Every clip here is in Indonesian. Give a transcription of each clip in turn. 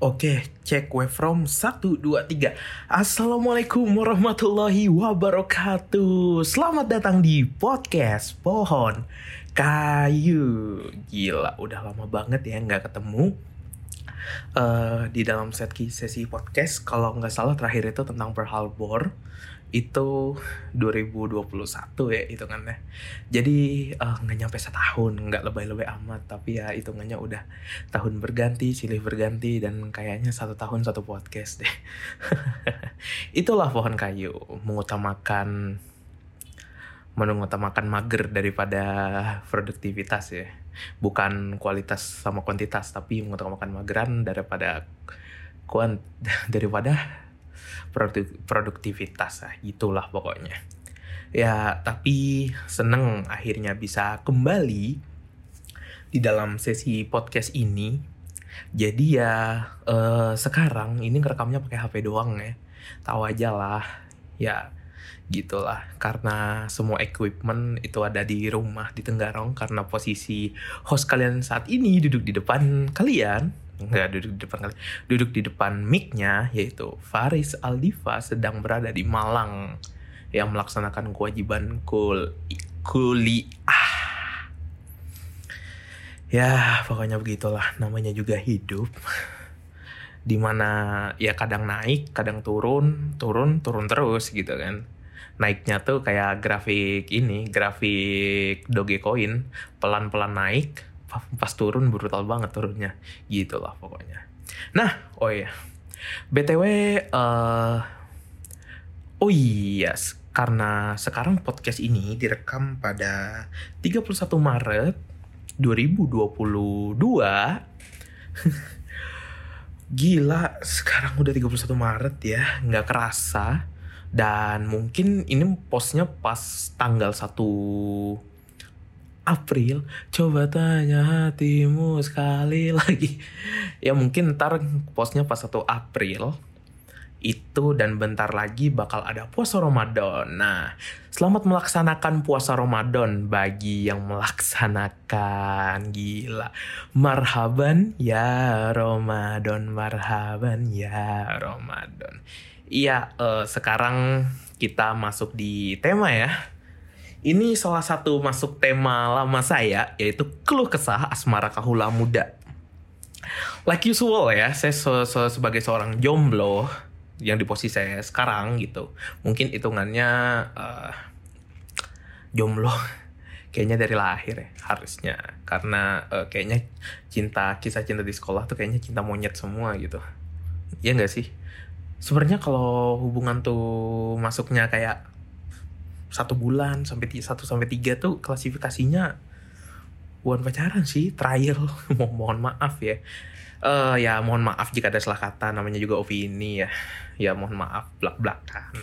Oke, cek wave from 1, 2, 3 Assalamualaikum warahmatullahi wabarakatuh. Selamat datang di podcast Pohon Kayu. Gila, udah lama banget ya nggak ketemu. Uh, Di dalam sesi podcast Kalau nggak salah terakhir itu tentang Pearl Harbor itu 2021 ya hitungannya. Jadi eh, nggak uh, nyampe setahun, nggak lebay-lebay amat, tapi ya hitungannya udah tahun berganti, silih berganti dan kayaknya satu tahun satu podcast deh. Itulah pohon kayu mengutamakan mengutamakan mager daripada produktivitas ya. Bukan kualitas sama kuantitas, tapi mengutamakan mageran daripada kuant daripada produktivitas lah gitulah pokoknya. Ya tapi seneng akhirnya bisa kembali di dalam sesi podcast ini. Jadi ya uh, sekarang ini ngerekamnya pakai HP doang ya. Tahu aja lah ya gitulah. Karena semua equipment itu ada di rumah di Tenggarong karena posisi host kalian saat ini duduk di depan kalian nggak duduk di depan kali. Duduk di depan mic-nya yaitu Faris Aldiva sedang berada di Malang yang melaksanakan kewajiban kul kuliah. Ya pokoknya begitulah. Namanya juga hidup. Di mana ya kadang naik kadang turun turun turun terus gitu kan. Naiknya tuh kayak grafik ini grafik Dogecoin. Pelan-pelan naik pas turun brutal banget turunnya. Gitu lah pokoknya. Nah oh iya. Btw uh, oh iya karena sekarang podcast ini direkam pada 31 Maret 2022 gila sekarang udah 31 Maret ya nggak kerasa. Dan mungkin ini postnya pas tanggal 1 April coba tanya hatimu sekali lagi ya mungkin ntar postnya pas 1 April itu dan bentar lagi bakal ada puasa Ramadan. Nah, selamat melaksanakan puasa Ramadan bagi yang melaksanakan. Gila. Marhaban ya Ramadan, marhaban ya Ramadan. Iya, uh, sekarang kita masuk di tema ya ini salah satu masuk tema lama saya, yaitu keluh kesah asmara kahula muda. Like usual ya, saya se -se sebagai seorang jomblo yang di posisi saya sekarang gitu. Mungkin hitungannya uh, jomblo kayaknya dari lahir ya harusnya karena uh, kayaknya cinta kisah cinta di sekolah tuh kayaknya cinta monyet semua gitu ya enggak sih sebenarnya kalau hubungan tuh masuknya kayak satu bulan sampai satu sampai tiga tuh klasifikasinya bukan pacaran sih trial. Mo mohon maaf ya. Uh, ya mohon maaf jika ada salah kata namanya juga opini ya. Ya mohon maaf belak belakan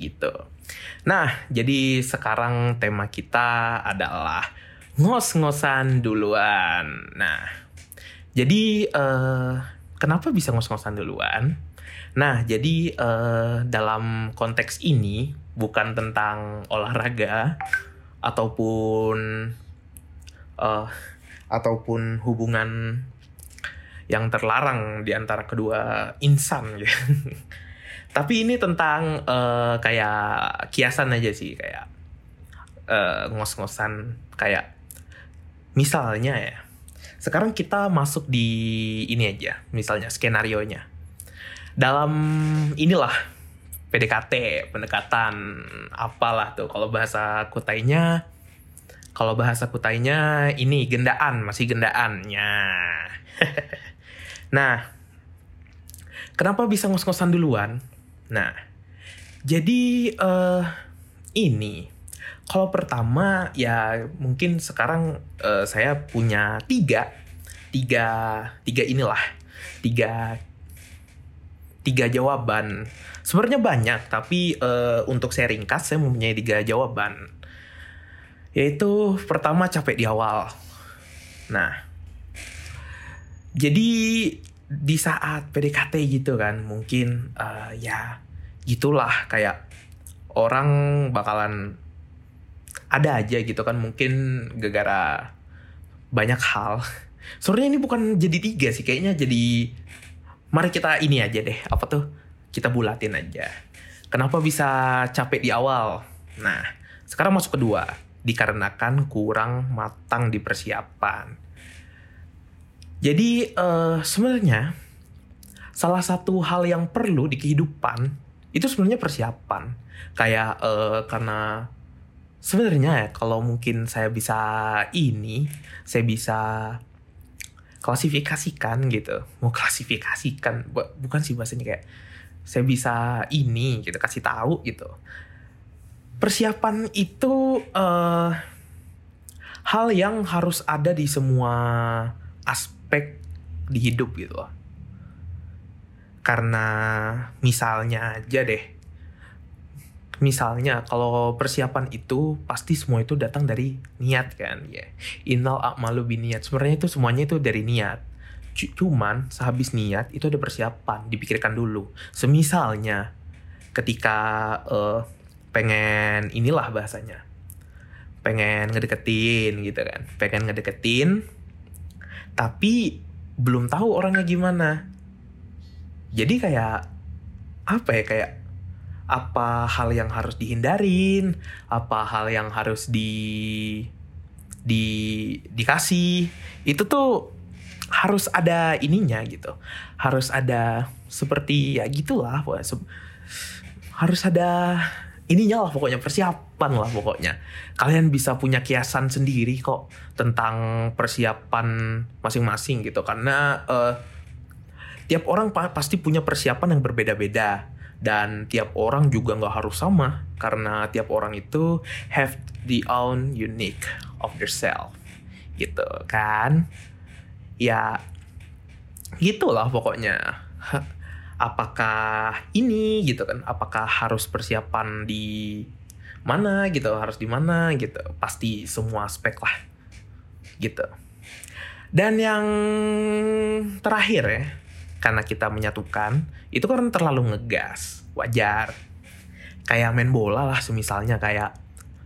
gitu. Nah jadi sekarang tema kita adalah ngos-ngosan duluan. Nah jadi uh, kenapa bisa ngos-ngosan duluan? Nah jadi uh, dalam konteks ini bukan tentang olahraga ataupun uh, ataupun hubungan yang terlarang di antara kedua insan gitu. Tapi ini tentang uh, kayak kiasan aja sih kayak uh, ngos-ngosan kayak misalnya ya. Sekarang kita masuk di ini aja, misalnya skenario nya. Dalam inilah PDKT, pendekatan apalah tuh kalau bahasa kutainya kalau bahasa kutainya ini gendaan, masih gendaannya. nah, kenapa bisa ngos-ngosan duluan? Nah, jadi uh, ini kalau pertama ya mungkin sekarang uh, saya punya tiga tiga tiga inilah tiga tiga jawaban Sebenarnya banyak, tapi uh, untuk saya ringkas, saya mempunyai tiga jawaban. Yaitu pertama capek di awal. Nah, jadi di saat PDKT gitu kan, mungkin uh, ya gitulah kayak orang bakalan ada aja gitu kan, mungkin gara-gara banyak hal. Sebenarnya ini bukan jadi tiga sih, kayaknya jadi mari kita ini aja deh apa tuh? Kita bulatin aja. Kenapa bisa capek di awal? Nah sekarang masuk kedua. Dikarenakan kurang matang di persiapan. Jadi uh, sebenarnya salah satu hal yang perlu di kehidupan itu sebenarnya persiapan. Kayak uh, karena sebenarnya ya kalau mungkin saya bisa ini saya bisa klasifikasikan gitu. Mau klasifikasikan bukan sih bahasanya kayak saya bisa ini gitu kasih tahu gitu. Persiapan itu uh, hal yang harus ada di semua aspek di hidup gitu karena misalnya aja deh misalnya kalau persiapan itu pasti semua itu datang dari niat kan ya. Inal akmalu niat. Sebenarnya itu semuanya itu dari niat. Cuman sehabis niat itu ada persiapan dipikirkan dulu. Semisalnya ketika uh, pengen inilah bahasanya. Pengen ngedeketin gitu kan. Pengen ngedeketin tapi belum tahu orangnya gimana. Jadi kayak apa ya kayak apa hal yang harus dihindarin, apa hal yang harus di di dikasih. Itu tuh harus ada ininya gitu. Harus ada seperti ya gitulah harus ada ininya lah pokoknya persiapan lah pokoknya. Kalian bisa punya kiasan sendiri kok tentang persiapan masing-masing gitu karena uh, tiap orang pasti punya persiapan yang berbeda-beda dan tiap orang juga nggak harus sama karena tiap orang itu have the own unique of yourself gitu kan? Ya gitulah pokoknya. Apakah ini gitu kan? Apakah harus persiapan di mana gitu? Harus di mana gitu? Pasti semua aspek lah gitu. Dan yang terakhir ya karena kita menyatukan itu kan terlalu ngegas. Wajar. Kayak main bola lah semisalnya kayak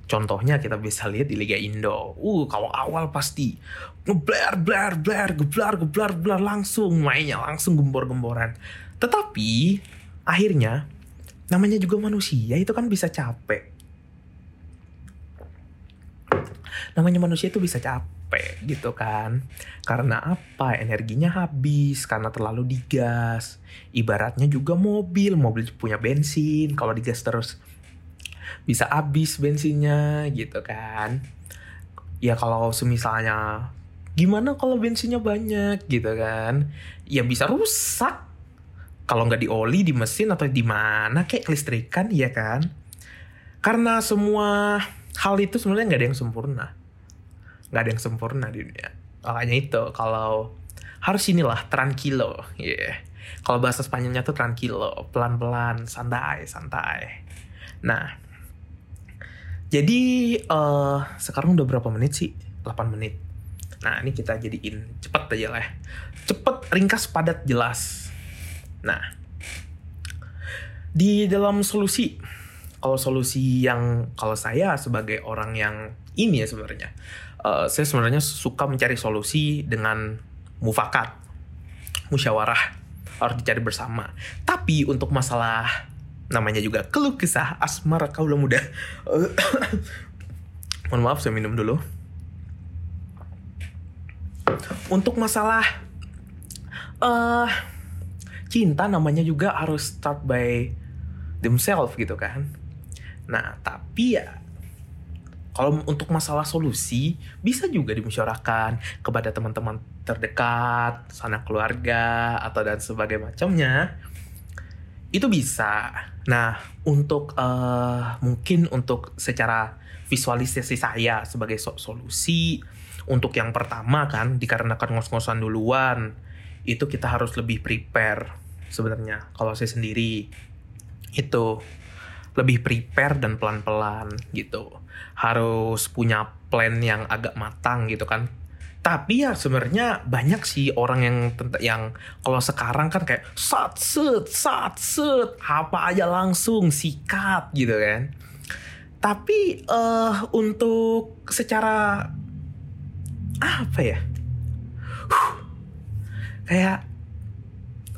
contohnya kita bisa lihat di Liga Indo. Uh kalau awal pasti ngebler bler bler geblar geblar geblar langsung mainnya langsung gembor gemboran tetapi akhirnya namanya juga manusia itu kan bisa capek. Namanya manusia itu bisa capek capek gitu kan. Karena apa? Energinya habis karena terlalu digas. Ibaratnya juga mobil, mobil punya bensin, kalau digas terus bisa habis bensinnya gitu kan. Ya kalau semisalnya gimana kalau bensinnya banyak gitu kan? Ya bisa rusak. Kalau nggak di oli, di mesin atau di mana kayak kelistrikan ya kan? Karena semua hal itu sebenarnya nggak ada yang sempurna nggak ada yang sempurna di dunia. Makanya itu kalau harus inilah tranquilo. Ya yeah. kalau bahasa Spanyolnya tuh tranquilo pelan-pelan santai santai. Nah jadi uh, sekarang udah berapa menit sih? 8 menit. Nah ini kita jadiin cepet aja lah cepet ringkas padat jelas. Nah di dalam solusi kalau solusi yang kalau saya sebagai orang yang ini ya sebenarnya uh, saya sebenarnya suka mencari solusi dengan mufakat, musyawarah harus dicari bersama. Tapi untuk masalah namanya juga keluh kesah asmara kaulah muda. Mohon maaf saya minum dulu. Untuk masalah uh, cinta namanya juga harus start by themselves gitu kan. Nah, tapi ya kalau untuk masalah solusi, bisa juga dimusyawarahkan kepada teman-teman terdekat, sanak keluarga, atau dan sebagai macamnya. Itu bisa. Nah, untuk uh, mungkin untuk secara visualisasi saya sebagai so solusi, untuk yang pertama kan, dikarenakan ngos-ngosan duluan, itu kita harus lebih prepare sebenarnya. Kalau saya sendiri, itu lebih prepare dan pelan-pelan gitu. Harus punya plan yang agak matang gitu kan. Tapi ya sebenarnya banyak sih orang yang yang kalau sekarang kan kayak sat set sat set apa aja langsung sikat gitu kan. Tapi uh, untuk secara apa ya? Huh, kayak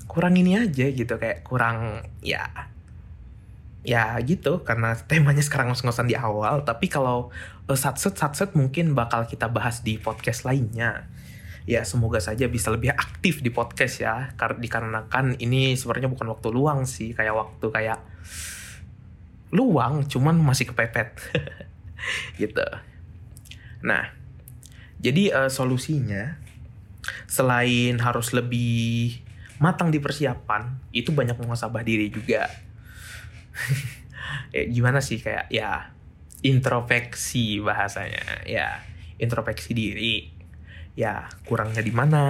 kurang ini aja gitu kayak kurang ya ya gitu. Karena temanya sekarang ngos-ngosan di awal. Tapi kalau uh, satset satset mungkin bakal kita bahas di podcast lainnya. Ya semoga saja bisa lebih aktif di podcast ya. Karena dikarenakan ini sebenarnya bukan waktu luang sih. Kayak waktu kayak luang cuman masih kepepet. Gitu. Nah jadi uh, solusinya selain harus lebih matang di persiapan itu banyak muhasabah diri juga ya, gimana sih kayak ya introspeksi bahasanya. Ya introspeksi diri. Ya kurangnya di mana?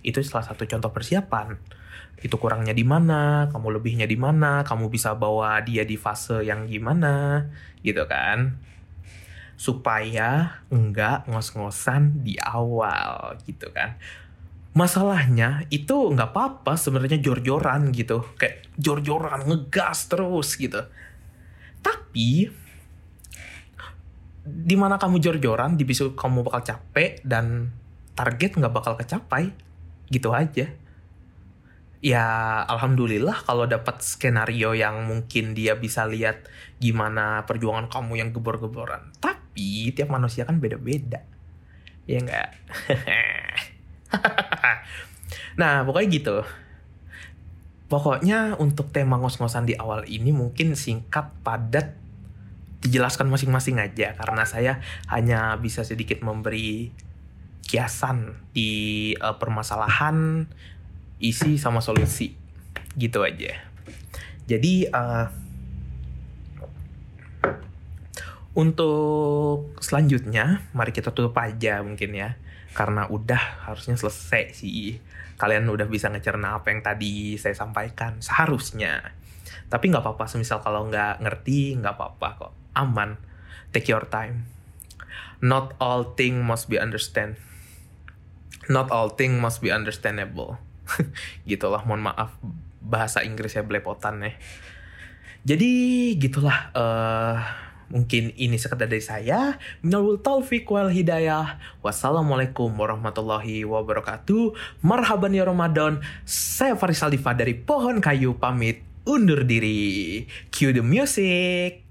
Itu salah satu contoh persiapan. Itu kurangnya di mana? Kamu lebihnya di mana? Kamu bisa bawa dia di fase yang gimana? Gitu kan. Supaya enggak ngos-ngosan di awal gitu kan. Masalahnya itu nggak apa-apa sebenarnya jor-joran gitu. Kayak jor-joran ngegas terus gitu. Tapi di mana kamu jor-joran di bisu kamu bakal capek dan target nggak bakal kecapai. Gitu aja. Ya alhamdulillah kalau dapat skenario yang mungkin dia bisa lihat gimana perjuangan kamu yang gebor-geboran. Tapi tiap manusia kan beda-beda. Ya enggak nah pokoknya gitu pokoknya untuk tema ngos-ngosan di awal ini mungkin singkat padat dijelaskan masing-masing aja. Karena saya hanya bisa sedikit memberi kiasan di uh, permasalahan isi sama solusi. Gitu aja. Jadi uh, untuk selanjutnya mari kita tutup aja mungkin ya. Karena udah harusnya selesai sih kalian udah bisa ngecerna apa yang tadi saya sampaikan seharusnya. Tapi nggak apa-apa semisal kalau nggak ngerti nggak apa-apa kok. Aman. Take your time. Not all thing must be understand. Not all thing must be understandable. Gitulah mohon maaf bahasa Inggrisnya belepotan ya. Jadi gitulah uh, mungkin ini sekedar dari saya minal taufik wal hidayah. Wassalamualaikum warahmatullahi wabarakatuh. Marhaban ya Ramadan. Saya Faris Aldifa dari Pohon Kayu pamit undur diri. Cue the music